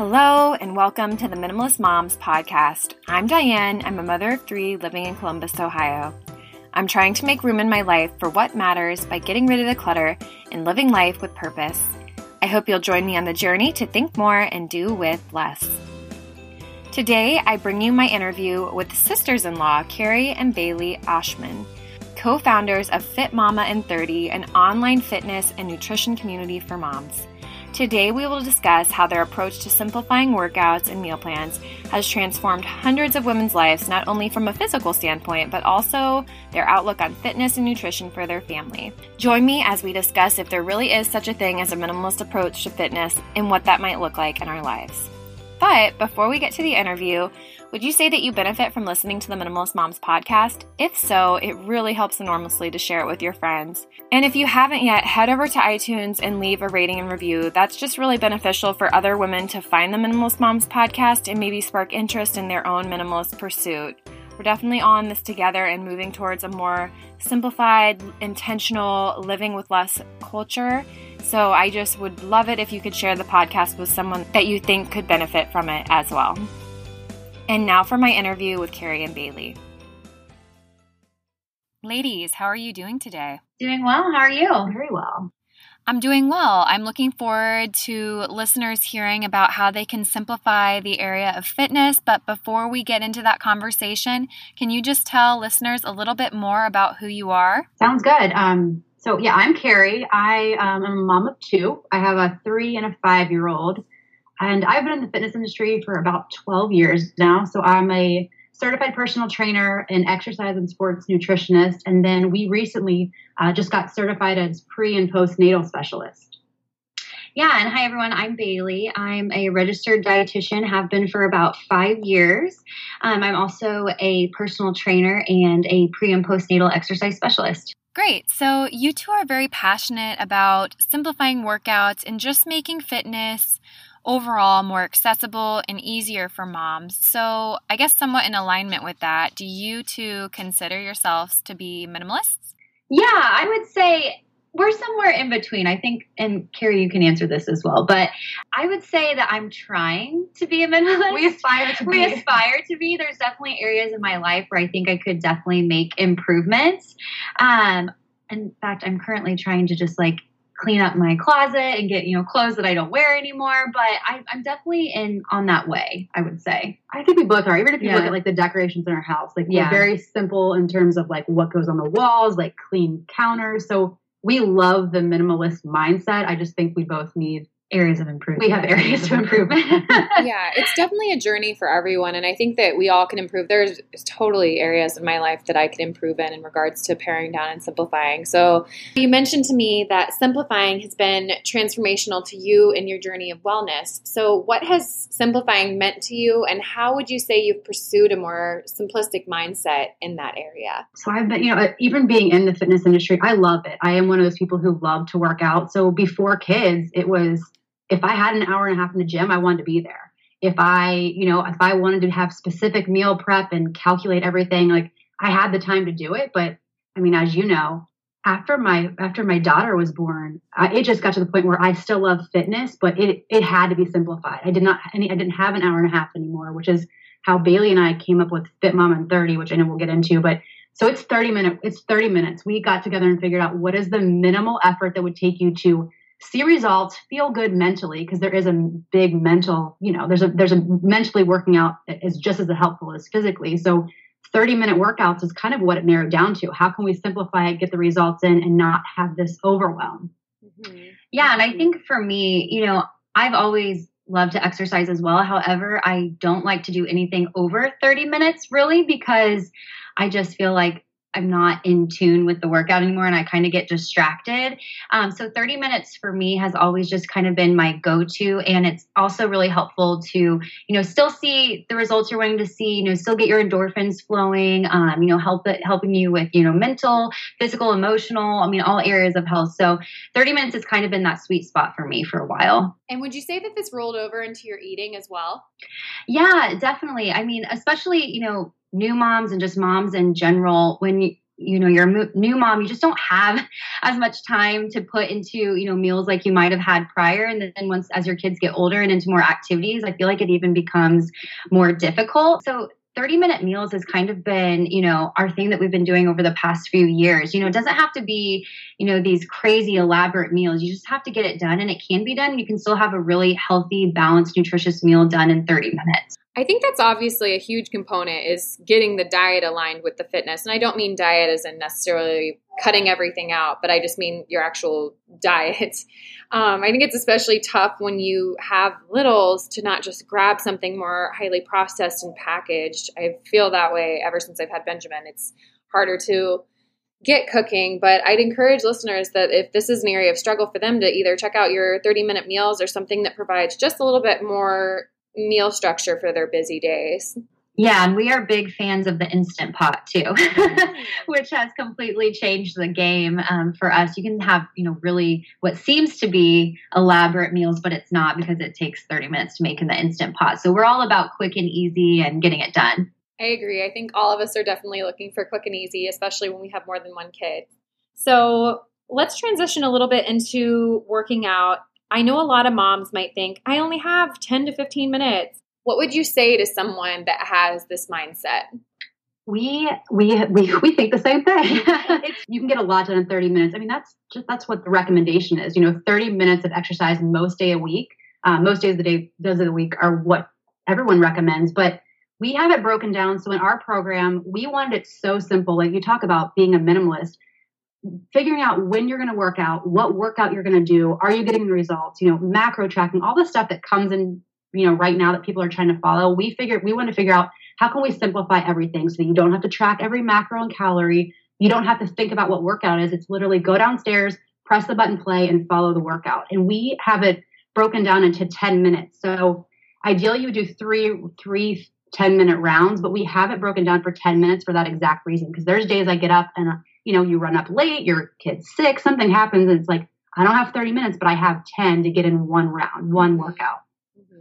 Hello, and welcome to the Minimalist Moms podcast. I'm Diane. I'm a mother of three living in Columbus, Ohio. I'm trying to make room in my life for what matters by getting rid of the clutter and living life with purpose. I hope you'll join me on the journey to think more and do with less. Today, I bring you my interview with sisters in law, Cari and Bailey Oschman, co founders of Fit Mama in 30, an online fitness and nutrition community for moms. Today, we will discuss how their approach to simplifying workouts and meal plans has transformed hundreds of women's lives, not only from a physical standpoint, but also their outlook on fitness and nutrition for their family. Join me as we discuss if there really is such a thing as a minimalist approach to fitness and what that might look like in our lives. But before we get to the interview, would you say that you benefit from listening to the Minimalist Moms podcast? If so, it really helps enormously to share it with your friends. And if you haven't yet, head over to iTunes and leave a rating and review. That's just really beneficial for other women to find the Minimalist Moms podcast and maybe spark interest in their own minimalist pursuit. We're definitely on this together and moving towards a more simplified, intentional, living with less culture. So I just would love it if you could share the podcast with someone that you think could benefit from it as well. And now for my interview with Cari and Bailey. Ladies, how are you doing today? Doing well. How are you? Very well. I'm doing well. I'm looking forward to listeners hearing about how they can simplify the area of fitness. But before we get into that conversation, can you just tell listeners a little bit more about who you are? Sounds good. Um, so, yeah, I'm Cari. I um, am a mom of two. I have a three and a five year old. And I've been in the fitness industry for about 12 years now. So I'm a certified personal trainer and exercise and sports nutritionist. And then we recently uh, just got certified as pre and postnatal specialist. Yeah, and hi everyone. I'm Bailey. I'm a registered dietitian, have been for about five years. Um, I'm also a personal trainer and a pre and postnatal exercise specialist. Great. So, you two are very passionate about simplifying workouts and just making fitness overall more accessible and easier for moms. So, I guess somewhat in alignment with that, do you two consider yourselves to be minimalists? Yeah, I would say we're somewhere in between. I think, and Cari, you can answer this as well, but I would say that I'm trying to be a minimalist. We aspire to be. We aspire to be. There's definitely areas in my life where I think I could definitely make improvements. Um, in fact, I'm currently trying to just like clean up my closet and get you know clothes that I don't wear anymore. But I, am definitely in on that way. I would say. I think we both are. Even if you yeah. look at like the decorations in our house, like yeah. we're very simple in terms of like what goes on the walls, like clean counters. So we love the minimalist mindset. I just think we both need areas of improvement. We have areas of improvement. yeah, it's definitely a journey for everyone. And I think that we all can improve. There's totally areas in my life that I can improve in in regards to paring down and simplifying. So you mentioned to me that simplifying has been transformational to you in your journey of wellness. So what has simplifying meant to you and how would you say you've pursued a more simplistic mindset in that area? So I've been, you know, even being in the fitness industry, I love it. I am one of those people who love to work out. So before kids, it was if I had an hour and a half in the gym, I wanted to be there. If I, you know, if I wanted to have specific meal prep and calculate everything, like I had the time to do it. But I mean, as you know, after my after my daughter was born, I, it just got to the point where I still love fitness, but it it had to be simplified. I did not any, I didn't have an hour and a half anymore, which is how Bailey and I came up with Fit Mom in 30, which I know we'll get into. But so it's 30 minutes. It's 30 minutes. We got together and figured out what is the minimal effort that would take you to see results, feel good mentally, because there is a big mental, you know, there's a there's a mentally working out is just as helpful as physically. So 30 minute workouts is kind of what it narrowed down to. How can we simplify it, get the results in, and not have this overwhelm? Mm-hmm. Yeah, and I think for me, you know, I've always loved to exercise as well. However, I don't like to do anything over 30 minutes really because I just feel like I'm not in tune with the workout anymore and I kind of get distracted. Um, so 30 minutes for me has always just kind of been my go-to. And it's also really helpful to, you know, still see the results you're wanting to see, you know, still get your endorphins flowing, um, you know, help it, helping you with, you know, mental, physical, emotional, I mean, all areas of health. So 30 minutes has kind of been that sweet spot for me for a while. And would you say that this rolled over into your eating as well? Yeah, definitely. I mean, especially, you know, new moms and just moms in general, when you, you know you're a new mom you just don't have as much time to put into you know meals like you might have had prior and then once as your kids get older and into more activities i feel like it even becomes more difficult so 30 minute meals has kind of been, you know, our thing that we've been doing over the past few years. You know, it doesn't have to be, you know, these crazy elaborate meals. You just have to get it done and it can be done. You can still have a really healthy, balanced, nutritious meal done in 30 minutes. I think that's obviously a huge component is getting the diet aligned with the fitness. And I don't mean diet as in necessarily cutting everything out, but I just mean your actual diet. Um, I think it's especially tough when you have littles to not just grab something more highly processed and packaged. I feel that way ever since I've had Benjamin. It's harder to get cooking, but I'd encourage listeners that if this is an area of struggle for them to either check out your 30 minute meals or something that provides just a little bit more meal structure for their busy days. Yeah, and we are big fans of the instant pot too, mm. which has completely changed the game um, for us. You can have, you know, really what seems to be elaborate meals, but it's not because it takes 30 minutes to make in the instant pot. So we're all about quick and easy and getting it done. I agree. I think all of us are definitely looking for quick and easy, especially when we have more than one kid. So let's transition a little bit into working out. I know a lot of moms might think, I only have 10 to 15 minutes. What would you say to someone that has this mindset? We we we, we think the same thing. you can get a lot done in 30 minutes. I mean, that's just that's what the recommendation is. You know, 30 minutes of exercise most day a week, uh, most days of the day, days of the week are what everyone recommends. But we have it broken down. So in our program, we wanted it so simple. Like you talk about being a minimalist, figuring out when you're going to work out, what workout you're going to do, are you getting the results, you know, macro tracking, all the stuff that comes in you know right now that people are trying to follow we figured we want to figure out how can we simplify everything so that you don't have to track every macro and calorie. You don't have to think about what workout is. It's literally go downstairs press the button play and follow the workout. And we have it broken down into 10 minutes. So ideally you do three three 10 minute rounds but we have it broken down for 10 minutes for that exact reason because there's days i get up and you know you run up late your kid's sick something happens and it's like i don't have 30 minutes but i have 10 to get in one round one workout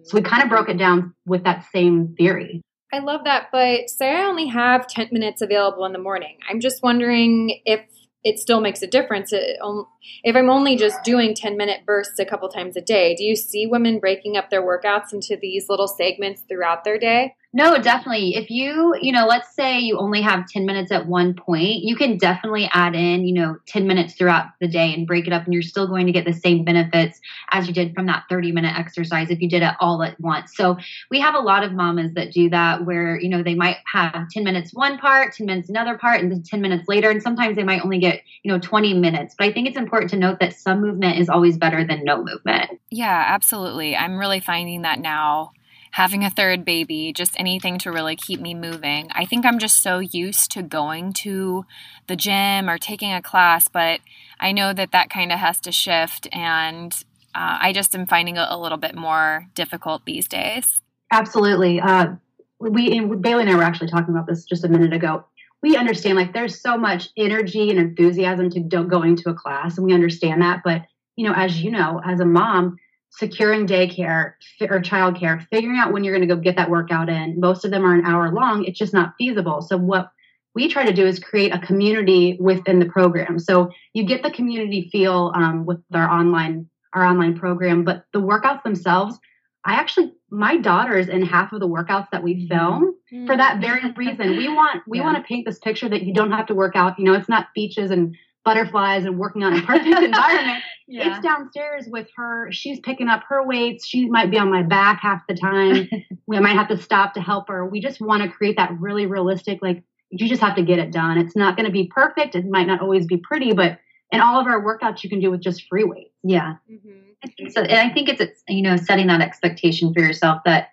so we kind of broke it down with that same theory. I love that. But say I only have 10 minutes available in the morning. I'm just wondering if it still makes a difference. If I'm only just doing 10 minute bursts a couple times a day, do you see women breaking up their workouts into these little segments throughout their day? No, definitely. If you, you know, let's say you only have 10 minutes at one point, you can definitely add in, you know, 10 minutes throughout the day and break it up, and you're still going to get the same benefits as you did from that 30 minute exercise if you did it all at once. So we have a lot of mamas that do that where, you know, they might have 10 minutes one part, 10 minutes another part, and then 10 minutes later. And sometimes they might only get, you know, 20 minutes. But I think it's important to note that some movement is always better than no movement. Yeah, absolutely. I'm really finding that now having a third baby, just anything to really keep me moving. I think I'm just so used to going to the gym or taking a class, but I know that that kind of has to shift, and uh, I just am finding it a little bit more difficult these days. Absolutely. Uh, we Bailey and I were actually talking about this just a minute ago. We understand like there's so much energy and enthusiasm to going to a class, and we understand that. But you know, as you know, as a mom, securing daycare or childcare, figuring out when you're going to go get that workout in. Most of them are an hour long. It's just not feasible. So what we try to do is create a community within the program. So you get the community feel um, with our online our online program, but the workouts themselves, I actually my daughter's in half of the workouts that we film mm-hmm. for that very reason. We want we yeah. want to paint this picture that you don't have to work out. You know, it's not beaches and butterflies and working on a perfect environment. Yeah. It's downstairs with her. She's picking up her weights. She might be on my back half the time. we might have to stop to help her. We just want to create that really realistic, like, you just have to get it done. It's not going to be perfect. It might not always be pretty, but in all of our workouts, you can do with just free weights. Yeah. Mm-hmm. So, and I think it's, it's, you know, setting that expectation for yourself that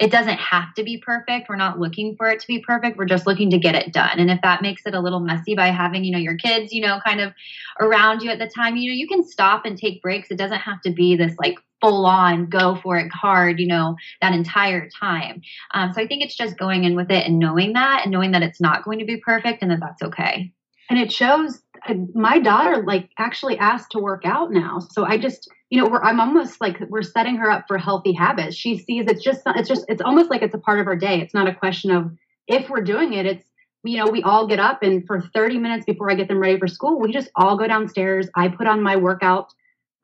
it doesn't have to be perfect. We're not looking for it to be perfect. We're just looking to get it done. And if that makes it a little messy by having, you know, your kids, you know, kind of around you at the time, you know, you can stop and take breaks. It doesn't have to be this like full on go for it hard, you know, that entire time. Um, so I think it's just going in with it and knowing that and knowing that it's not going to be perfect and that that's okay. And it shows uh, my daughter like actually asked to work out now. So I just, you know, I'm almost like we're setting her up for healthy habits. She sees it's just, it's just, it's almost like it's a part of her day. It's not a question of if we're doing it. It's you know, we all get up and for 30 minutes before I get them ready for school, we just all go downstairs. I put on my workout.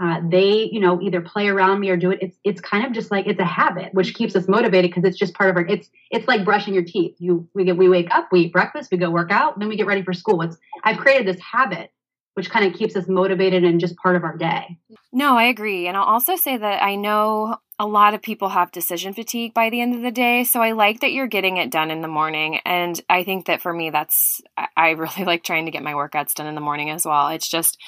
Uh, they, you know, either play around me or do it. It's it's kind of just like it's a habit, which keeps us motivated because it's just part of our. It's it's like brushing your teeth. You we get we wake up, we eat breakfast, we go work out, then we get ready for school. It's I've created this habit which kind of keeps us motivated and just part of our day. No, I agree. And I'll also say that I know a lot of people have decision fatigue by the end of the day. So I like that you're getting it done in the morning. And I think that for me, that's, I really like trying to get my workouts done in the morning as well. It's just,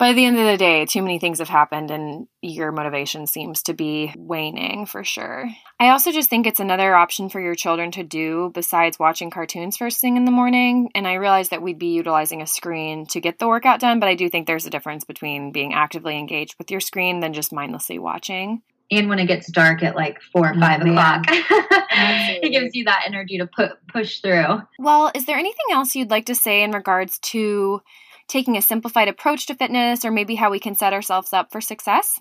by the end of the day, too many things have happened and your motivation seems to be waning for sure. I also just think it's another option for your children to do besides watching cartoons first thing in the morning. And I realize that we'd be utilizing a screen to get the workout done, but I do think there's a difference between being actively engaged with your screen than just mindlessly watching. And when it gets dark at like four or five oh, o'clock, it gives you that energy to put push through. Well, is there anything else you'd like to say in regards to taking a simplified approach to fitness or maybe how we can set ourselves up for success?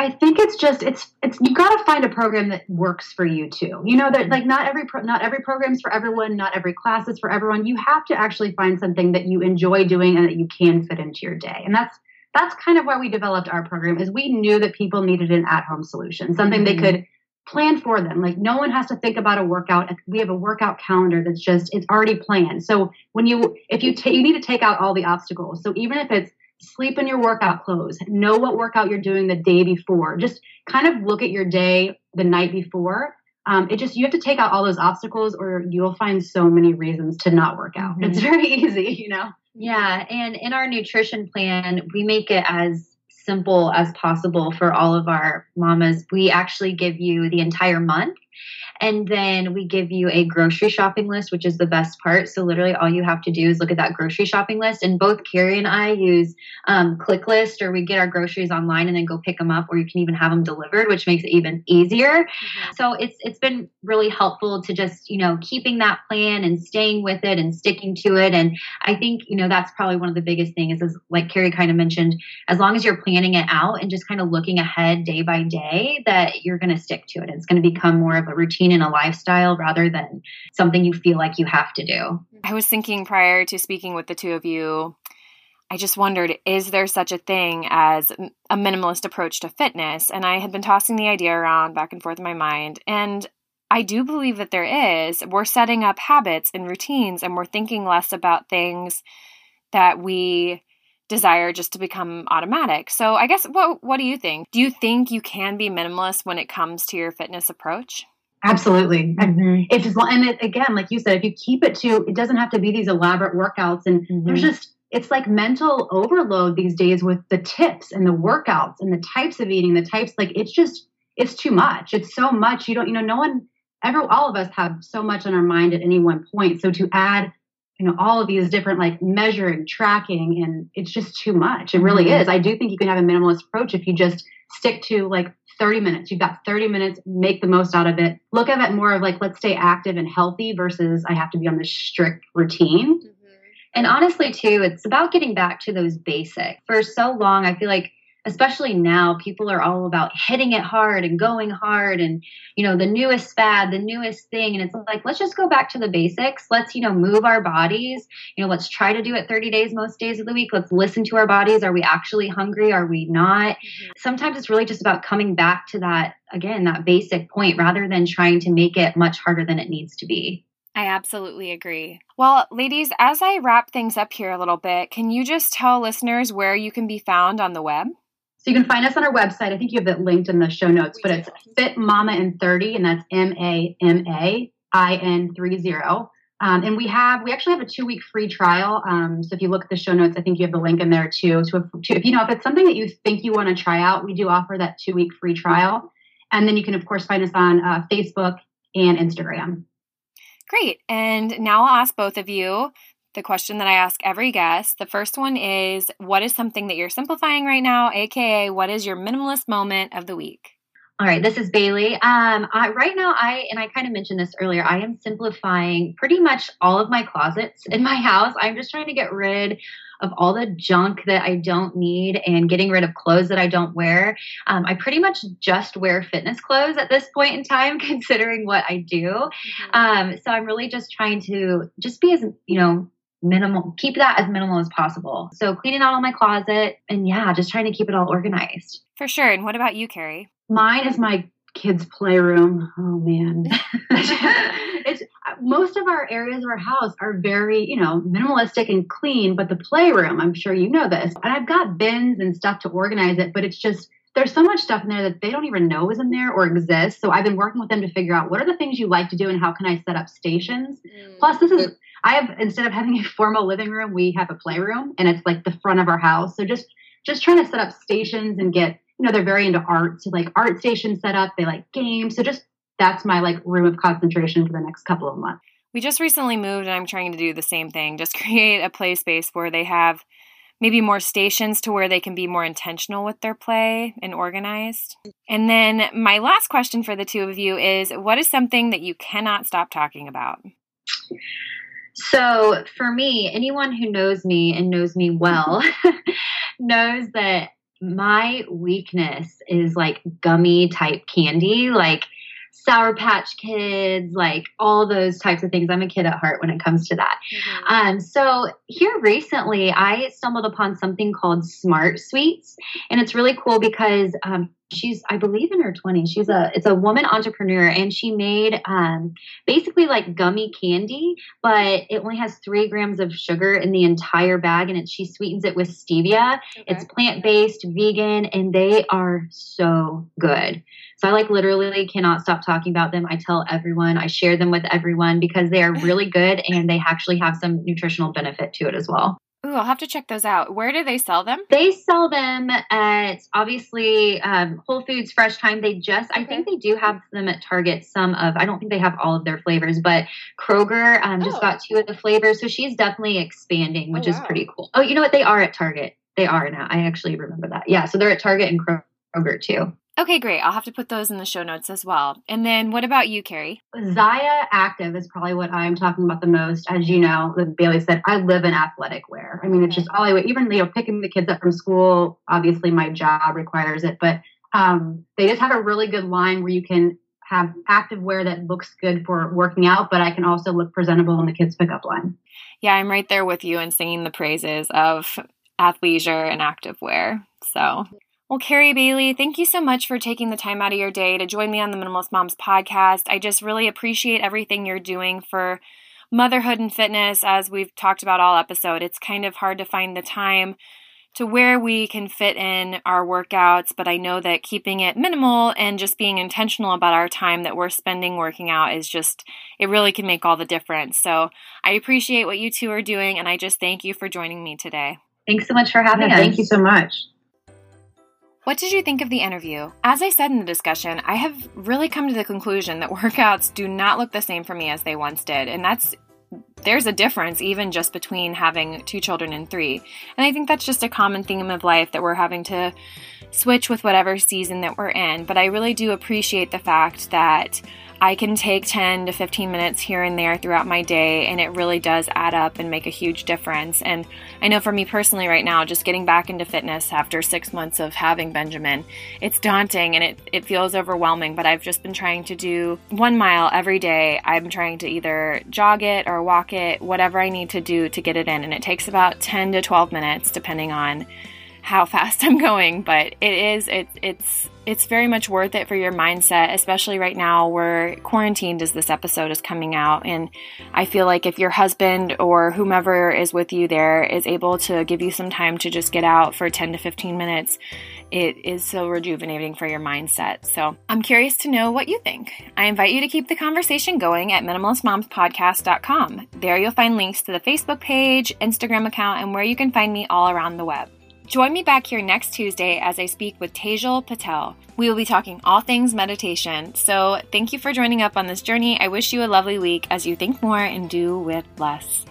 I think it's just it's it's you got to find a program that works for you too. You know that like not every pro, not every program's for everyone, not every class is for everyone. You have to actually find something that you enjoy doing and that you can fit into your day. And that's that's kind of why we developed our program is we knew that people needed an at-home solution, something mm-hmm. they could plan for them. Like no one has to think about a workout. We have a workout calendar that's just it's already planned. So when you if you take you need to take out all the obstacles. So even if it's sleep in your workout clothes, know what workout you're doing the day before. Just kind of look at your day the night before. Um, it just you have to take out all those obstacles, or you'll find so many reasons to not work out. Mm-hmm. It's very easy, you know. Yeah, and in our nutrition plan, we make it as simple as possible for all of our mamas. We actually give you the entire month and then we give you a grocery shopping list, which is the best part. So literally all you have to do is look at that grocery shopping list. And both Cari and I use um, ClickList or we get our groceries online and then go pick them up or you can even have them delivered, which makes it even easier. Mm-hmm. So it's it's been really helpful to just, you know, keeping that plan and staying with it and sticking to it. And I think, you know, that's probably one of the biggest things is like Cari kind of mentioned, as long as you're planning it out and just kind of looking ahead day by day, that you're going to stick to it. It's going to become more of a routine and a lifestyle rather than something you feel like you have to do. I was thinking prior to speaking with the two of you, I just wondered is there such a thing as a minimalist approach to fitness? And I had been tossing the idea around back and forth in my mind. And I do believe that there is. We're setting up habits and routines, and we're thinking less about things that we desire just to become automatic. So I guess what what do you think? Do you think you can be minimalist when it comes to your fitness approach? Absolutely. Mm-hmm. If and it, again, like you said, if you keep it to, it doesn't have to be these elaborate workouts. And mm-hmm. there's just, it's like mental overload these days with the tips and the workouts and the types of eating, the types, like it's just, it's too much. It's so much. You don't, you know, no one, every, all of us have so much on our mind at any one point. So to add, you know, all of these different like measuring, tracking, and it's just too much. It really mm-hmm. is. I do think you can have a minimalist approach if you just stick to like 30 minutes. You've got 30 minutes, make the most out of it. Look at it more of like, let's stay active and healthy versus I have to be on this strict routine. Mm-hmm. And honestly, too, it's about getting back to those basics. For so long, I feel like especially now people are all about hitting it hard and going hard and you know the newest fad the newest thing. And it's like let's just go back to the basics. Let's you know move our bodies. You know let's try to do it 30 days most days of the week. Let's listen to our bodies. Are we actually hungry? Are we not? Mm-hmm. sometimes it's really just about coming back to that again that basic point rather than trying to make it much harder than it needs to be. I absolutely agree. Well, ladies, as I wrap things up here a little bit, can you just tell listeners where you can be found on the web? So you can find us on our website. I think you have it linked in the show notes, but it's Fit Mama in 30, and that's M A M A I N 30. Um, and we have, we actually have a two week free trial. Um, so if you look at the show notes, I think you have the link in there too. So if, if you know, if it's something that you think you want to try out, we do offer that two week free trial. And then you can, of course, find us on uh, Facebook and Instagram. Great. And now I'll ask both of you the question that I ask every guest. The first one is What is something that you're simplifying right now? AKA, what is your minimalist moment of the week? All right, this is Bailey. Um, I, right now, I and I kind of mentioned this earlier. I am simplifying pretty much all of my closets in my house. I'm just trying to get rid of all the junk that I don't need and getting rid of clothes that I don't wear. Um, I pretty much just wear fitness clothes at this point in time, considering what I do. Mm-hmm. Um, so I'm really just trying to just be as, you know, minimal keep that as minimal as possible. So cleaning out all my closet and yeah just trying to keep it all organized. For sure. And what about you cari? Mine is my kids playroom. Oh man. It's most of our areas of our house are very you know minimalistic and clean but the playroom i'm sure you know this. And i've got bins and stuff to organize it but it's just there's so much stuff in there that they don't even know is in there or exists. So I've been working with them to figure out what are the things you like to do and how can I set up stations. Mm. Plus, this is I have instead of having a formal living room, we have a playroom and it's like the front of our house. So just just trying to set up stations and get you know they're very into art, so like art station set up. They like games, so just that's my like room of concentration for the next couple of months. We just recently moved, and I'm trying to do the same thing. Just create a play space where they have maybe more stations to where they can be more intentional with their play and organized. And then my last question for the two of you is what is something that you cannot stop talking about? So, for me, anyone who knows me and knows me well knows that my weakness is like gummy type candy. Like, Sour Patch Kids, like all those types of things. I'm a kid at heart when it comes to that. Mm-hmm. Um, so here recently, I stumbled upon something called Smart Sweets, and it's really cool because um, she's I believe in her 20s. She's a it's a woman entrepreneur, and she made um, basically like gummy candy, but it only has three grams of sugar in the entire bag, and it, she sweetens it with stevia. Okay. It's plant based, vegan, and they are so good. So I like literally cannot stop talking about them. I tell everyone, I share them with everyone because they are really good and they actually have some nutritional benefit to it as well. I'll have to check those out. Where do they sell them? They sell them at obviously um, Whole Foods, Fresh Thyme. They just, okay. I think they do have them at Target. Some of, I don't think they have all of their flavors, but Kroger um, just oh. got two of the flavors. So she's definitely expanding, which oh, wow. is pretty cool. Oh, you know what? They are at Target. They are now. I actually remember that. Yeah. So they're at Target and Kroger too. Okay, great. I'll have to put those in the show notes as well. And then what about you, Cari? Zyia Active is probably what I'm talking about the most. As you know, like Bailey said, I live in athletic wear. I mean, it's just all I wear. even you know picking the kids up from school. Obviously, my job requires it, but um, they just have a really good line where you can have active wear that looks good for working out, but I can also look presentable in the kids pickup line. Yeah, I'm right there with you and singing the praises of athleisure and active wear. So well, Cari Bailey, thank you so much for taking the time out of your day to join me on the Minimalist Moms podcast. I just really appreciate everything you're doing for motherhood and fitness as we've talked about all episode. It's kind of hard to find the time to where we can fit in our workouts, but I know that keeping it minimal and just being intentional about our time that we're spending working out is just, it really can make all the difference. So I appreciate what you two are doing, and I just thank you for joining me today. Thanks so much for having yeah, us. Thank you so much. What did you think of the interview? As I said in the discussion, I have really come to the conclusion that workouts do not look the same for me as they once did, and that's there's a difference even just between having two children and three. And I think that's just a common theme of life that we're having to switch with whatever season that we're in. But I really do appreciate the fact that I can take 10 to 15 minutes here and there throughout my day, and it really does add up and make a huge difference. And I know for me personally, right now, just getting back into fitness after six months of having Benjamin, it's daunting and it, it feels overwhelming. But I've just been trying to do one mile every day. I'm trying to either jog it or walk it, whatever I need to do to get it in. And it takes about 10 to 12 minutes, depending on how fast I'm going, but it is it it's it's very much worth it for your mindset, especially right now we're quarantined as this episode is coming out. And I feel like if your husband or whomever is with you there is able to give you some time to just get out for 10 to 15 minutes, it is so rejuvenating for your mindset. So I'm curious to know what you think. I invite you to keep the conversation going at minimalistmomspodcast.com. There you'll find links to the Facebook page, Instagram account, and where you can find me all around the web. Join me back here next Tuesday as I speak with Tejal Patel. We will be talking all things meditation. So, thank you for joining up on this journey. I wish you a lovely week as you think more and do with less.